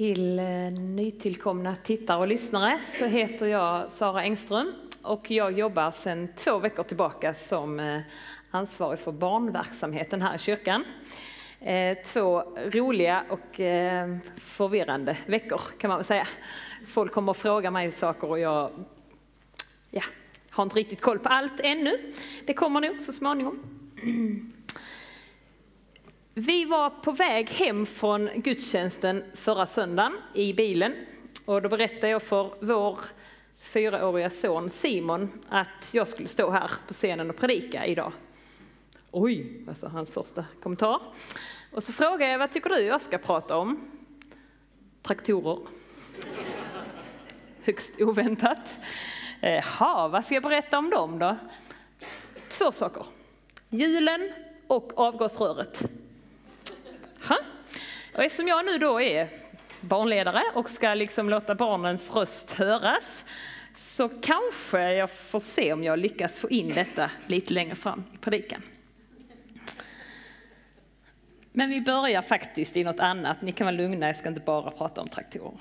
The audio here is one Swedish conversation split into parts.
Till eh, nytillkomna tittare och lyssnare så heter jag Sara Engström och jag jobbar sedan två veckor tillbaka som eh, ansvarig för barnverksamheten här i kyrkan. Eh, två roliga och förvirrande veckor kan man väl säga. Folk kommer och frågar mig saker och jag ja, har inte riktigt koll på allt ännu. Det kommer nog så småningom. Vi var på väg hem från gudstjänsten förra söndagen i bilen och då berättade jag för vår fyraåriga son Simon att jag skulle stå här på scenen och predika idag. Oj, alltså hans första kommentar. Och så frågade jag, vad tycker du jag ska prata om? Traktorer. Högst oväntat. Jaha, vad ska jag berätta om dem då? Två saker. Hjulen och avgasröret. Och eftersom jag nu då är barnledare och ska liksom låta barnens röst höras så kanske jag får se om jag lyckas få in detta lite längre fram i predikan. Men vi börjar faktiskt i något annat. Ni kan vara lugna, jag ska inte bara prata om traktorer.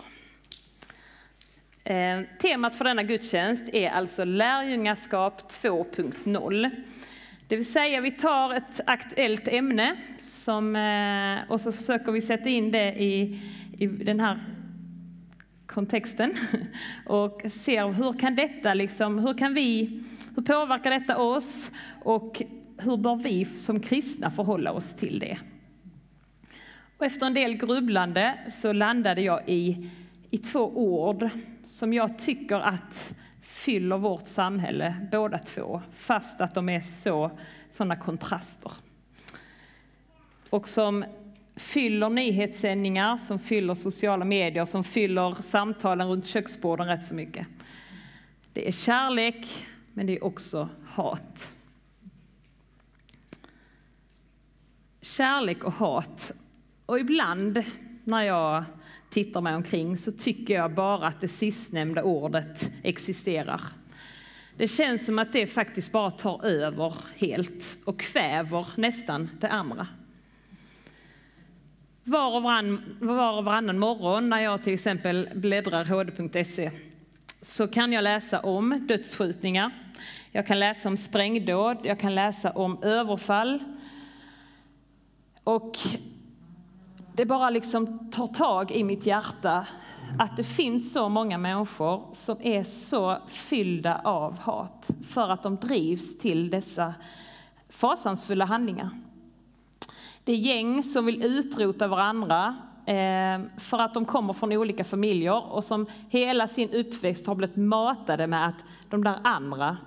Eh, temat för denna gudstjänst är alltså lärjungaskap 2.0. Det vill säga vi tar ett aktuellt ämne som, eh, och så försöker vi sätta in det i, i den här kontexten och ser hur kan detta liksom, hur kan vi, hur påverkar detta oss och hur bör vi som kristna förhålla oss till det? Och efter en del grubblande så landade jag i, i två ord som jag tycker att fyller vårt samhälle båda två, fast att de är så sådana kontraster. Och som fyller nyhetssändningar, som fyller sociala medier, som fyller samtalen runt köksborden rätt så mycket. Det är kärlek, men det är också hat. Kärlek och hat. Och ibland när jag tittar mig omkring så tycker jag bara att det sistnämnda ordet existerar. Det känns som att det faktiskt bara tar över helt och kväver nästan det andra. Var och, varann, var och varannan morgon när jag till exempel bläddrar hd.se så kan jag läsa om dödsskjutningar, jag kan läsa om sprängdåd, jag kan läsa om överfall. Och det bara liksom tar tag i mitt hjärta att det finns så många människor som är så fyllda av hat för att de drivs till dessa fasansfulla handlingar. Det är gäng som vill utrota varandra eh, för att de kommer från olika familjer och som hela sin uppväxt har blivit matade med att de där andra,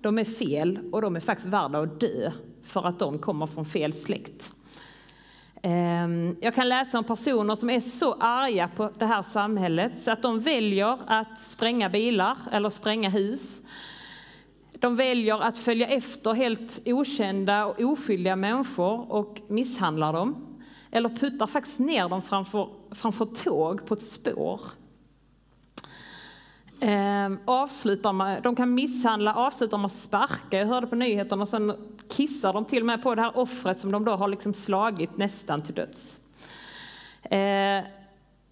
de är fel och de är faktiskt värda att dö för att de kommer från fel släkt. Eh, jag kan läsa om personer som är så arga på det här samhället så att de väljer att spränga bilar eller spränga hus. De väljer att följa efter helt okända och oskyldiga människor och misshandlar dem. Eller puttar faktiskt ner dem framför, framför tåg på ett spår. Eh, avslutar med, de kan misshandla, avslutar med att sparka. Jag hörde på nyheterna och sen kissar de till och med på det här offret som de då har liksom slagit nästan till döds. Eh,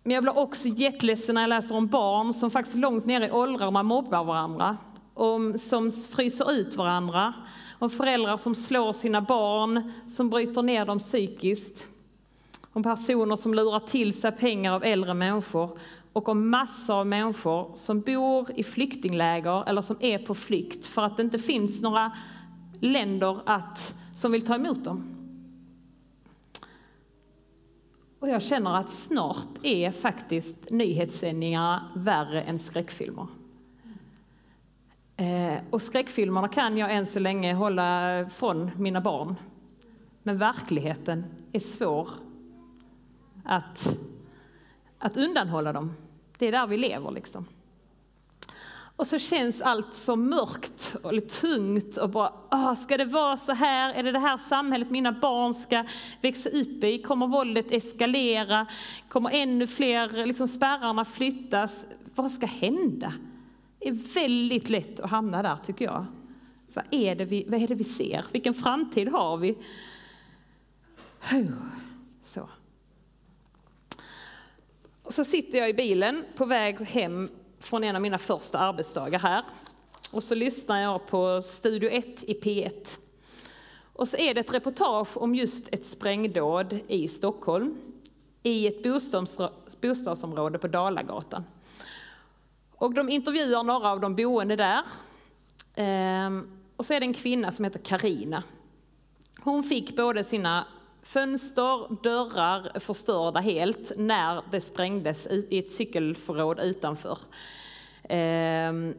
men jag blir också jätteledsen när jag läser om barn som faktiskt långt ner i åldrarna mobbar varandra, om, som fryser ut varandra, om föräldrar som slår sina barn, som bryter ner dem psykiskt, om personer som lurar till sig pengar av äldre människor och om massor av människor som bor i flyktingläger eller som är på flykt för att det inte finns några länder att, som vill ta emot dem. Och jag känner att snart är faktiskt nyhetssändningarna värre än skräckfilmer. Eh, och skräckfilmerna kan jag än så länge hålla från mina barn. Men verkligheten är svår att, att undanhålla dem. Det är där vi lever liksom. Och så känns allt så mörkt och lite tungt och bara, åh, ska det vara så här? Är det det här samhället mina barn ska växa upp i? Kommer våldet eskalera? Kommer ännu fler liksom, spärrarna flyttas? Vad ska hända? Det är väldigt lätt att hamna där tycker jag. Vad är det vi, vad är det vi ser? Vilken framtid har vi? Så. så sitter jag i bilen på väg hem från en av mina första arbetsdagar här. Och så lyssnar jag på Studio 1 i P1. Och så är det ett reportage om just ett sprängdåd i Stockholm i ett bostadsområde på Dalagatan. Och de intervjuar några av de boende där. Ehm, och så är det en kvinna som heter Karina. Hon fick både sina fönster, dörrar förstörda helt när det sprängdes i ett cykelförråd utanför. Ehm,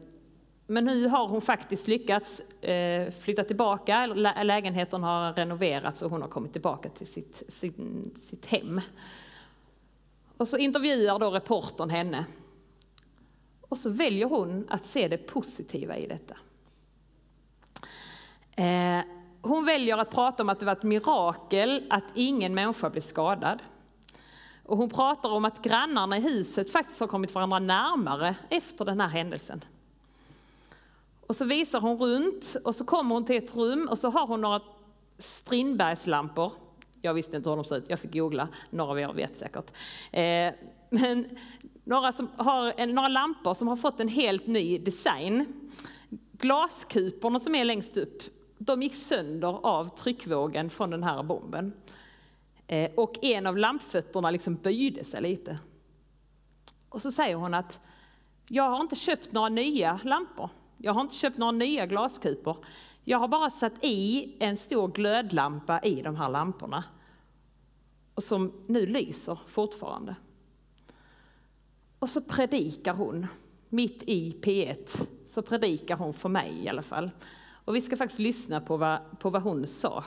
men nu har hon faktiskt lyckats eh, flytta tillbaka, lägenheten har renoverats och hon har kommit tillbaka till sitt, sitt, sitt hem. Och så intervjuar då reportern henne. Och så väljer hon att se det positiva i detta. Eh, hon väljer att prata om att det var ett mirakel att ingen människa blev skadad. Och hon pratar om att grannarna i huset faktiskt har kommit varandra närmare efter den här händelsen. Och så visar hon runt och så kommer hon till ett rum och så har hon några Strindbergslampor. Jag visste inte hur de såg ut, jag fick googla, några av er vet säkert. Eh, men några, som har, några lampor som har fått en helt ny design. Glaskuporna som är längst upp, de gick sönder av tryckvågen från den här bomben. Eh, och en av lampfötterna liksom böjde sig lite. Och så säger hon att jag har inte köpt några nya lampor. Jag har inte köpt några nya glaskupor. Jag har bara satt i en stor glödlampa i de här lamporna. Och som nu lyser fortfarande. Och så predikar hon, mitt i P1, så predikar hon för mig i alla fall. Och vi ska faktiskt lyssna på vad, på vad hon sa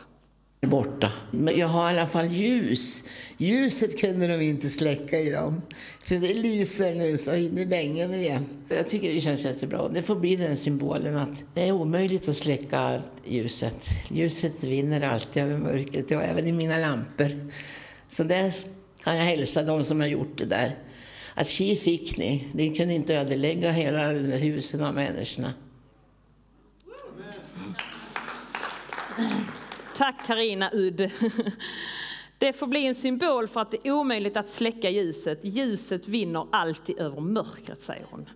borta. Men jag har i alla fall ljus. Ljuset kunde de inte släcka i dem. För det lyser nu så in i bängen igen. Jag tycker det känns jättebra. Det får bli den symbolen att det är omöjligt att släcka ljuset. Ljuset vinner alltid över mörkret, och även i mina lampor. Så det kan jag hälsa de som har gjort det där. Att tji fick ni. Ni kunde inte ödelägga hela husen av människorna. Tack Karina Udd. Det får bli en symbol för att det är omöjligt att släcka ljuset. Ljuset vinner alltid över mörkret, säger hon.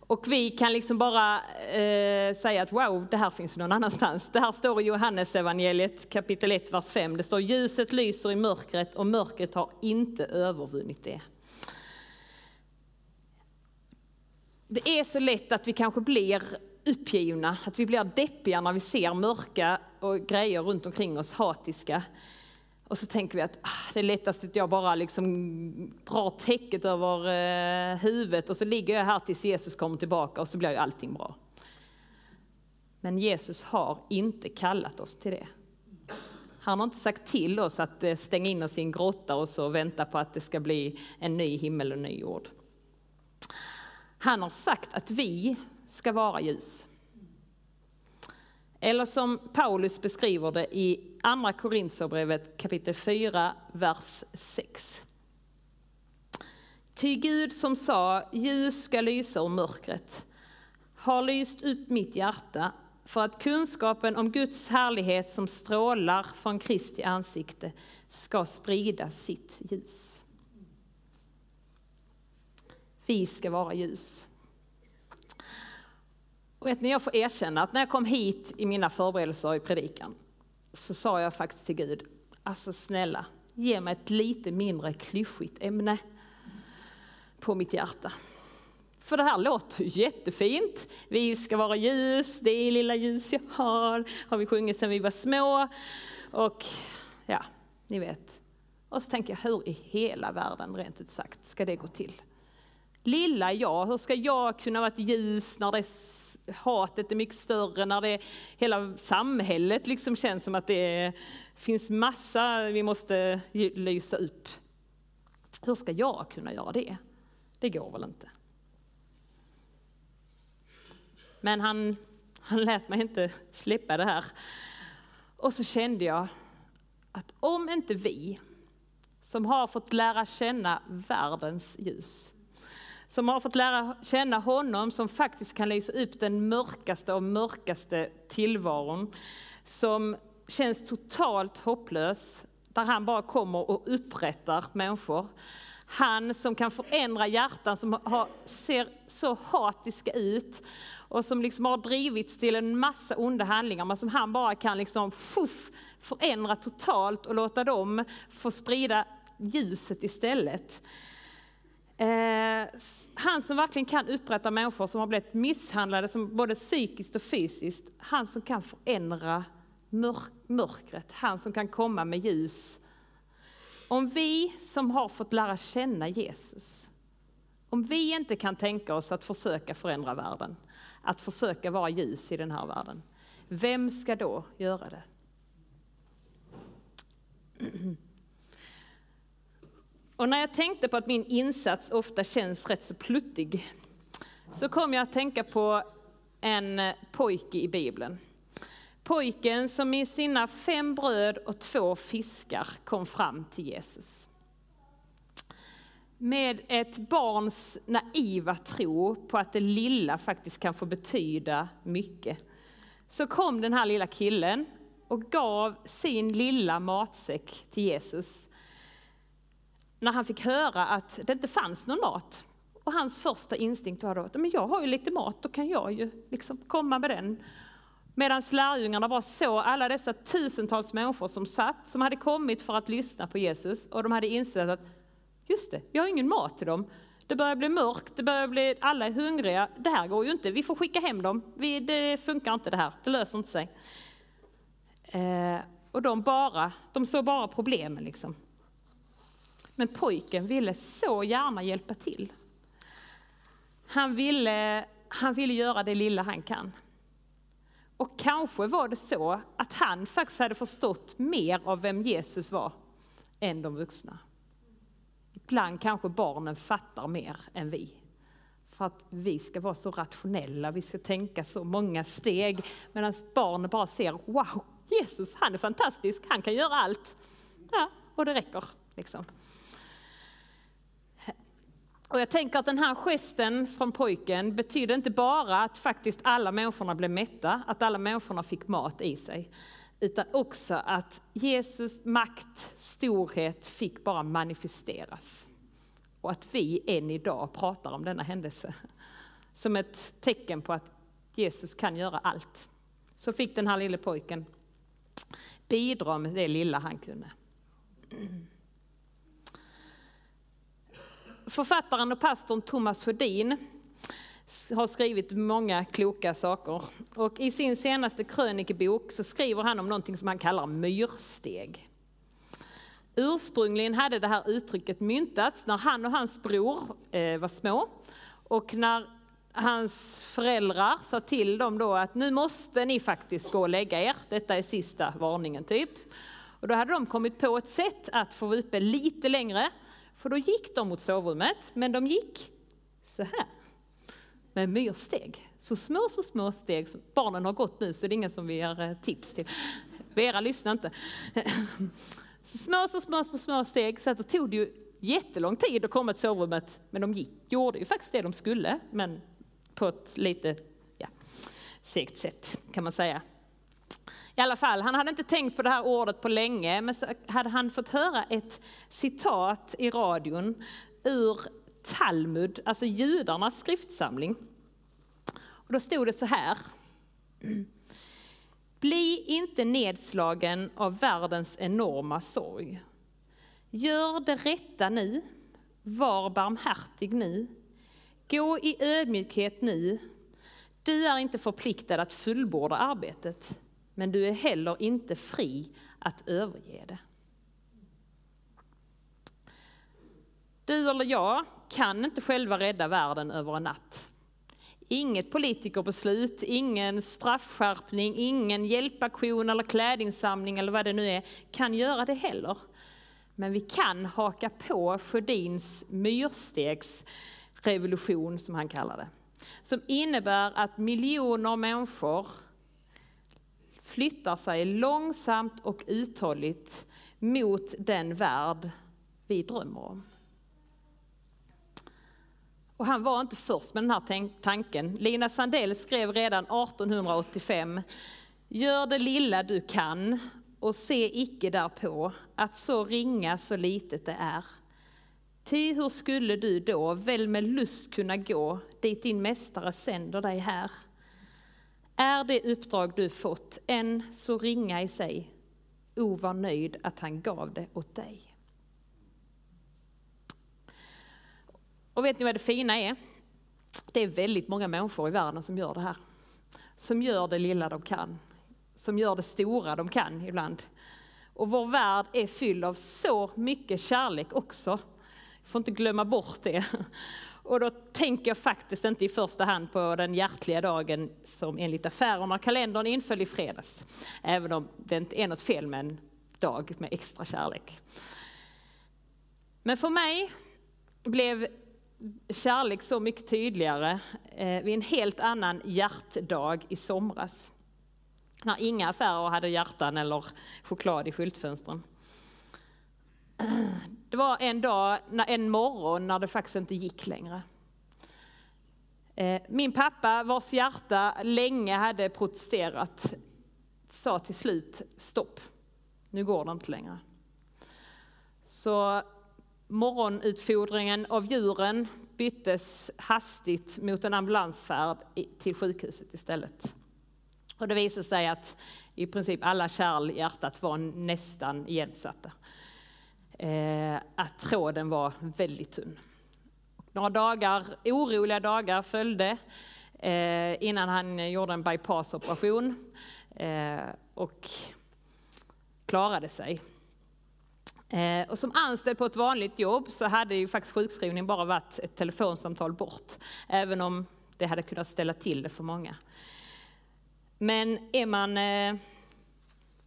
Och vi kan liksom bara eh, säga att wow, det här finns någon annanstans. Det här står i Johannes evangeliet kapitel 1, vers 5. Det står ljuset lyser i mörkret och mörkret har inte övervunnit det. Det är så lätt att vi kanske blir uppgivna, att vi blir deppiga när vi ser mörka och grejer runt omkring oss, hatiska. Och så tänker vi att ah, det är lättast att jag bara liksom drar täcket över eh, huvudet och så ligger jag här tills Jesus kommer tillbaka och så blir ju allting bra. Men Jesus har inte kallat oss till det. Han har inte sagt till oss att eh, stänga in oss i en grotta och så vänta på att det ska bli en ny himmel och ny jord. Han har sagt att vi ska vara ljus. Eller som Paulus beskriver det i Andra Korinthierbrevet kapitel 4, vers 6. Ty Gud som sa, ljus ska lysa ur mörkret, har lyst upp mitt hjärta för att kunskapen om Guds härlighet som strålar från Kristi ansikte ska sprida sitt ljus. Vi ska vara ljus. Och vet ni, jag får erkänna att när jag kom hit i mina förberedelser i predikan så sa jag faktiskt till Gud, alltså snälla, ge mig ett lite mindre klyschigt ämne på mitt hjärta. För det här låter ju jättefint. Vi ska vara ljus, det är lilla ljus jag har, har vi sjungit sedan vi var små. Och ja, ni vet. Och så tänker jag, hur i hela världen, rent ut sagt, ska det gå till? Lilla jag, hur ska jag kunna vara ett ljus när det hatet är mycket större, när det hela samhället liksom känns som att det finns massa vi måste lysa upp. Hur ska jag kunna göra det? Det går väl inte. Men han, han lät mig inte släppa det här. Och så kände jag att om inte vi som har fått lära känna världens ljus, som har fått lära känna honom som faktiskt kan lysa upp den mörkaste av mörkaste tillvaron, som känns totalt hopplös, där han bara kommer och upprättar människor. Han som kan förändra hjärtan som har, ser så hatiska ut och som liksom har drivits till en massa onda handlingar men som han bara kan liksom fuff, förändra totalt och låta dem få sprida ljuset istället. Eh, han som verkligen kan upprätta människor som har blivit misshandlade som både psykiskt och fysiskt. Han som kan förändra mörk mörkret, han som kan komma med ljus. Om vi som har fått lära känna Jesus, om vi inte kan tänka oss att försöka förändra världen, att försöka vara ljus i den här världen, vem ska då göra det? Och när jag tänkte på att min insats ofta känns rätt så pluttig, så kom jag att tänka på en eh, pojke i Bibeln. Pojken som med sina fem bröd och två fiskar kom fram till Jesus. Med ett barns naiva tro på att det lilla faktiskt kan få betyda mycket. Så kom den här lilla killen och gav sin lilla matsäck till Jesus. När han fick höra att det inte fanns någon mat. Och hans första instinkt var då, men jag har ju lite mat, då kan jag ju liksom komma med den. Medan lärjungarna bara såg alla dessa tusentals människor som satt, som hade kommit för att lyssna på Jesus och de hade insett att just det, vi har ingen mat till dem. Det börjar bli mörkt, det börjar bli, alla är hungriga. Det här går ju inte, vi får skicka hem dem. Vi, det funkar inte det här, det löser inte sig. Eh, och de, bara, de såg bara problemen liksom. Men pojken ville så gärna hjälpa till. Han ville, han ville göra det lilla han kan. Och kanske var det så att han faktiskt hade förstått mer av vem Jesus var än de vuxna. Ibland kanske barnen fattar mer än vi. För att vi ska vara så rationella, vi ska tänka så många steg. Medan barnen bara ser, wow, Jesus han är fantastisk, han kan göra allt. Ja, och det räcker. Liksom. Och jag tänker att den här gesten från pojken betyder inte bara att faktiskt alla människorna blev mätta, att alla människorna fick mat i sig. Utan också att Jesus makt, storhet fick bara manifesteras. Och att vi än idag pratar om denna händelse. Som ett tecken på att Jesus kan göra allt. Så fick den här lille pojken bidra med det lilla han kunde. Författaren och pastorn Thomas Sjödin har skrivit många kloka saker. Och I sin senaste krönikebok så skriver han om någonting som han kallar myrsteg. Ursprungligen hade det här uttrycket myntats när han och hans bror eh, var små. Och när hans föräldrar sa till dem då att nu måste ni faktiskt gå och lägga er, detta är sista varningen typ. Och då hade de kommit på ett sätt att få vara uppe lite längre för då gick de mot sovrummet, men de gick så här. Med myrsteg. Så små, så små steg. Barnen har gått nu så det är ingen som vi ger eh, tips till. Vera lyssnar inte. Så små, så små, så små steg. Så att det tog det ju jättelång tid att komma till sovrummet. Men de gick, gjorde ju faktiskt det de skulle, men på ett lite ja, segt sätt kan man säga. I alla fall, han hade inte tänkt på det här ordet på länge, men så hade han fått höra ett citat i radion ur Talmud, alltså judarnas skriftsamling. Och då stod det så här. Bli inte nedslagen av världens enorma sorg. Gör det rätta nu, var barmhärtig nu, gå i ödmjukhet nu. Du är inte förpliktad att fullborda arbetet men du är heller inte fri att överge det. Du eller jag kan inte själva rädda världen över en natt. Inget politikerbeslut, ingen straffskärpning, ingen hjälpaktion eller klädinsamling eller vad det nu är kan göra det heller. Men vi kan haka på Sjödins myrstegsrevolution som han kallar det. Som innebär att miljoner människor flyttar sig långsamt och uthålligt mot den värld vi drömmer om. Och han var inte först med den här tanken. Lina Sandell skrev redan 1885 Gör det lilla du kan och se icke därpå att så ringa så litet det är. Ty hur skulle du då väl med lust kunna gå dit din mästare sänder dig här? Är det uppdrag du fått än så ringa i sig? O, var nöjd att han gav det åt dig. Och vet ni vad det fina är? Det är väldigt många människor i världen som gör det här. Som gör det lilla de kan. Som gör det stora de kan ibland. Och vår värld är fylld av så mycket kärlek också. Får inte glömma bort det. Och då tänker jag faktiskt inte i första hand på den hjärtliga dagen som enligt affärerna och kalendern inföll i fredags. Även om det inte är något fel med en dag med extra kärlek. Men för mig blev kärlek så mycket tydligare eh, vid en helt annan hjärtdag i somras. När inga affärer hade hjärtan eller choklad i skyltfönstren. Det var en dag, en morgon, när det faktiskt inte gick längre. Eh, min pappa, vars hjärta länge hade protesterat, sa till slut stopp. Nu går det inte längre. Så morgonutfodringen av djuren byttes hastigt mot en ambulansfärd till sjukhuset istället. Och det visade sig att i princip alla kärl i hjärtat var nästan igensatta. Eh, att tråden var väldigt tunn. Några dagar, oroliga dagar följde eh, innan han gjorde en bypassoperation eh, och klarade sig. Eh, och som anställd på ett vanligt jobb så hade ju faktiskt sjukskrivning bara varit ett telefonsamtal bort, även om det hade kunnat ställa till det för många. Men är man eh,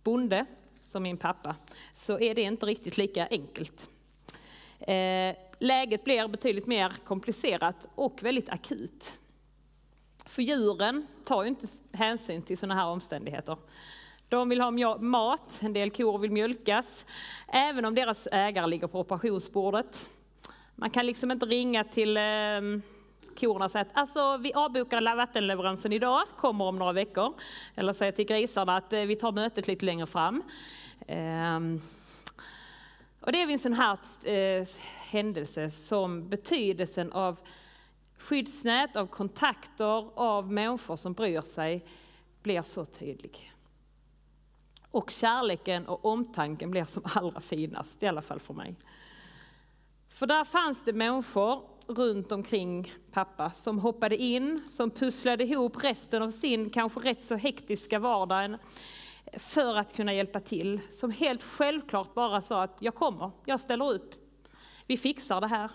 bonde, som min pappa, så är det inte riktigt lika enkelt. Eh, läget blir betydligt mer komplicerat och väldigt akut. För djuren tar ju inte hänsyn till sådana här omständigheter. De vill ha mat, en del kor vill mjölkas, även om deras ägare ligger på operationsbordet. Man kan liksom inte ringa till eh, korna och säga att alltså, vi avbokar vattenleveransen idag, kommer om några veckor. Eller säga till grisarna att eh, vi tar mötet lite längre fram. Ehm, och det är en sån här eh, händelse som betydelsen av skyddsnät, av kontakter, av människor som bryr sig blir så tydlig. Och kärleken och omtanken blir som allra finast, i alla fall för mig. För där fanns det människor runt omkring pappa som hoppade in, som pusslade ihop resten av sin kanske rätt så hektiska vardag för att kunna hjälpa till. Som helt självklart bara sa att jag kommer, jag ställer upp, vi fixar det här.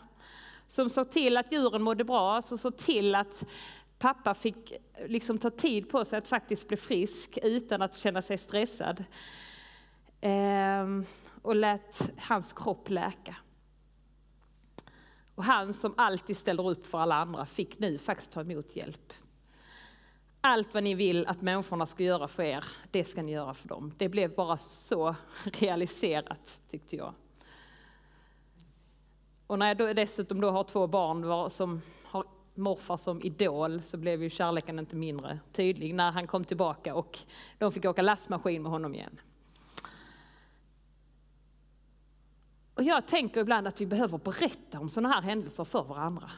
Som såg till att djuren mådde bra, som såg till att pappa fick liksom ta tid på sig att faktiskt bli frisk utan att känna sig stressad. Ehm, och lät hans kropp läka. Och han som alltid ställer upp för alla andra fick nu faktiskt ta emot hjälp. Allt vad ni vill att människorna ska göra för er, det ska ni göra för dem. Det blev bara så realiserat tyckte jag. Och när jag då dessutom då har två barn som har morfar som idol så blev ju kärleken inte mindre tydlig när han kom tillbaka och de fick åka lastmaskin med honom igen. Och jag tänker ibland att vi behöver berätta om sådana här händelser för varandra.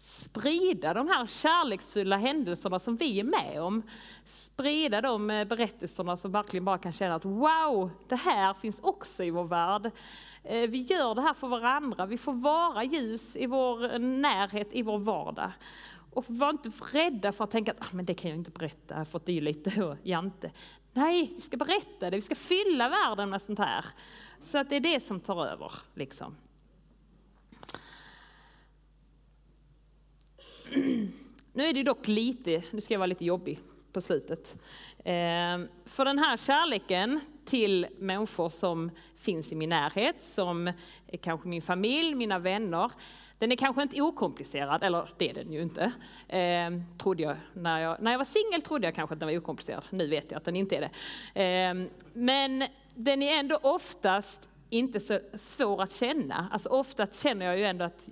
Sprida de här kärleksfulla händelserna som vi är med om. Sprida de eh, berättelserna som verkligen bara kan känna att wow, det här finns också i vår värld. Eh, vi gör det här för varandra, vi får vara ljus i vår eh, närhet, i vår vardag. Och var inte rädda för att tänka att ah, men det kan jag inte berätta för det är lite jante. Nej, vi ska berätta det, vi ska fylla världen med sånt här. Så att det är det som tar över. Liksom. Nu är det dock lite, nu ska jag vara lite jobbig på slutet. Ehm, för den här kärleken till människor som finns i min närhet, som är kanske min familj, mina vänner, den är kanske inte okomplicerad, eller det är den ju inte. Eh, trodde jag. När, jag. när jag var singel trodde jag kanske att den var okomplicerad. Nu vet jag att den inte är det. Eh, men den är ändå oftast inte så svår att känna. Alltså oftast känner jag ju ändå att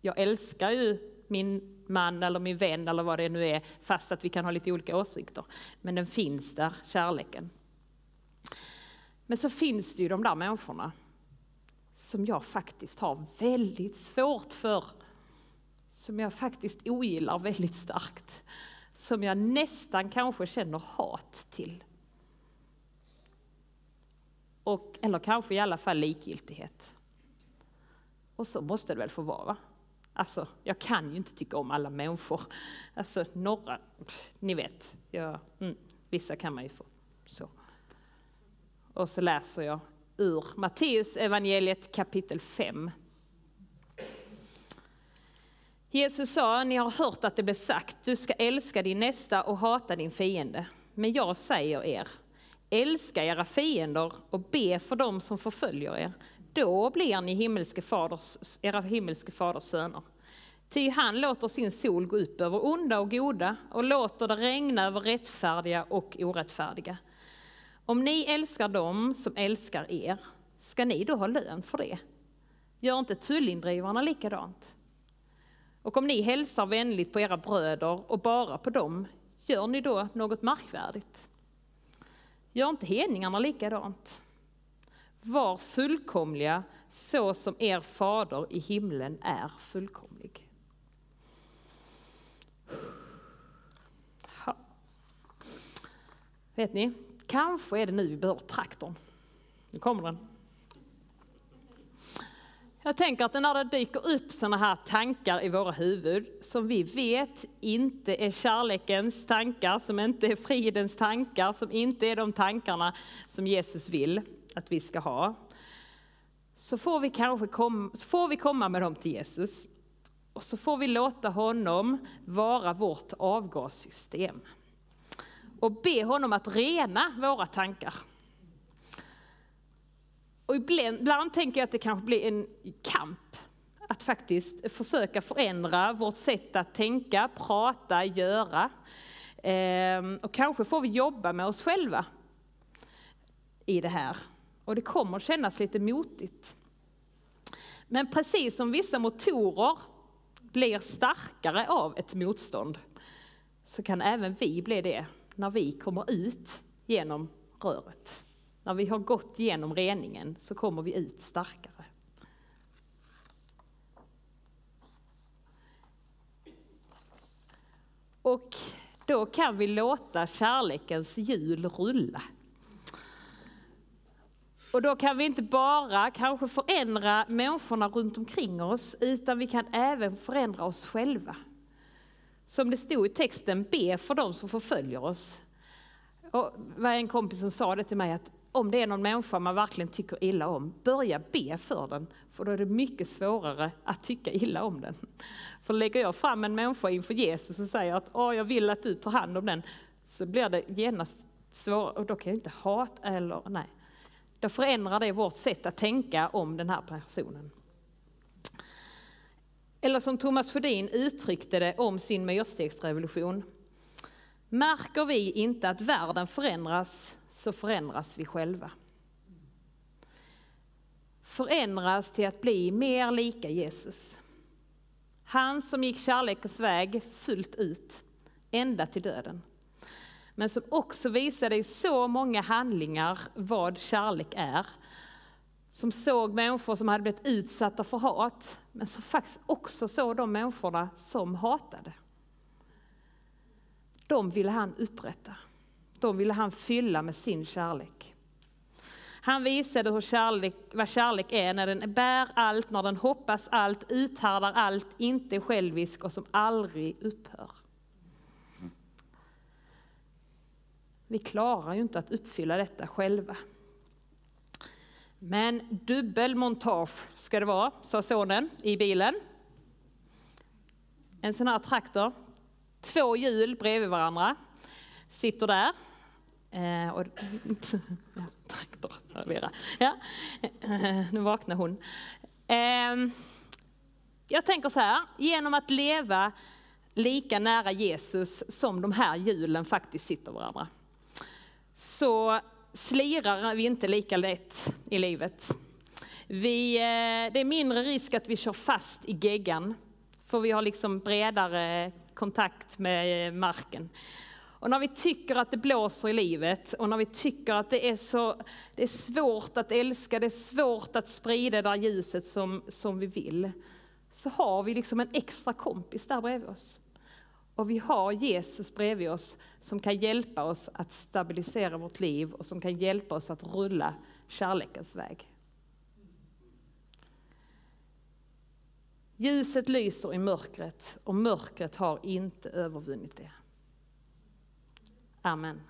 jag älskar ju min man eller min vän eller vad det nu är, fast att vi kan ha lite olika åsikter. Men den finns där, kärleken. Men så finns det ju de där människorna som jag faktiskt har väldigt svårt för. Som jag faktiskt ogillar väldigt starkt. Som jag nästan kanske känner hat till. Och, eller kanske i alla fall likgiltighet. Och så måste det väl få vara? Alltså, jag kan ju inte tycka om alla människor. Alltså, några, ni vet, jag, mm, vissa kan man ju få. Så. Och så läser jag ur Matteus evangeliet kapitel 5. Jesus sa, ni har hört att det blev sagt, du ska älska din nästa och hata din fiende. Men jag säger er, älska era fiender och be för dem som förföljer er. Då blir ni himmelske faders, era himmelske faders söner. Ty han låter sin sol gå upp över onda och goda och låter det regna över rättfärdiga och orättfärdiga. Om ni älskar dem som älskar er, ska ni då ha lön för det? Gör inte tullindrivarna likadant? Och om ni hälsar vänligt på era bröder och bara på dem, gör ni då något märkvärdigt? Gör inte hedningarna likadant? Var fullkomliga så som er fader i himlen är fullkomlig. Ha. Vet ni, kanske är det nu vi behöver traktorn. Nu kommer den. Jag tänker att när det dyker upp sådana här tankar i våra huvud som vi vet inte är kärlekens tankar, som inte är fridens tankar, som inte är de tankarna som Jesus vill att vi ska ha. Så får vi kanske kom, så får vi komma med dem till Jesus och så får vi låta honom vara vårt avgassystem och be honom att rena våra tankar. Och ibland, ibland tänker jag att det kanske blir en kamp att faktiskt försöka förändra vårt sätt att tänka, prata, göra. Ehm, och kanske får vi jobba med oss själva i det här. Och det kommer kännas lite motigt. Men precis som vissa motorer blir starkare av ett motstånd, så kan även vi bli det när vi kommer ut genom röret. När vi har gått genom reningen så kommer vi ut starkare. Och då kan vi låta kärlekens hjul rulla. Och då kan vi inte bara kanske förändra människorna runt omkring oss, utan vi kan även förändra oss själva. Som det stod i texten, be för dem som förföljer oss. Och det var en kompis som sa det till mig att om det är någon människa man verkligen tycker illa om, börja be för den. För då är det mycket svårare att tycka illa om den. För lägger jag fram en människa inför Jesus och säger att Åh, jag vill att du tar hand om den, så blir det genast svårare. Och då kan jag inte hata eller nej. Då förändrar det vårt sätt att tänka om den här personen. Eller som Thomas Sjödin uttryckte det om sin myrstegsrevolution. Märker vi inte att världen förändras så förändras vi själva. Förändras till att bli mer lika Jesus. Han som gick kärlekens väg fullt ut, ända till döden. Men som också visade i så många handlingar vad kärlek är. Som såg människor som hade blivit utsatta för hat, men som faktiskt också såg de människorna som hatade. De ville han upprätta. De ville han fylla med sin kärlek. Han visade hur kärlek, vad kärlek är när den bär allt, när den hoppas allt, uthärdar allt, inte är självisk och som aldrig upphör. Vi klarar ju inte att uppfylla detta själva. Men dubbelmontage ska det vara, sa sonen i bilen. En sån här traktor, två hjul bredvid varandra, sitter där. Eh, och, ja, traktor, Vera. Ja, eh, nu vaknar hon. Eh, jag tänker så här, genom att leva lika nära Jesus som de här hjulen faktiskt sitter varandra, så slirar vi inte lika lätt i livet. Vi, eh, det är mindre risk att vi kör fast i geggan, för vi har liksom bredare kontakt med eh, marken. Och när vi tycker att det blåser i livet och när vi tycker att det är, så, det är svårt att älska, det är svårt att sprida det där ljuset som, som vi vill, så har vi liksom en extra kompis där bredvid oss. Och vi har Jesus bredvid oss som kan hjälpa oss att stabilisera vårt liv och som kan hjälpa oss att rulla kärlekens väg. Ljuset lyser i mörkret och mörkret har inte övervunnit det. Amen.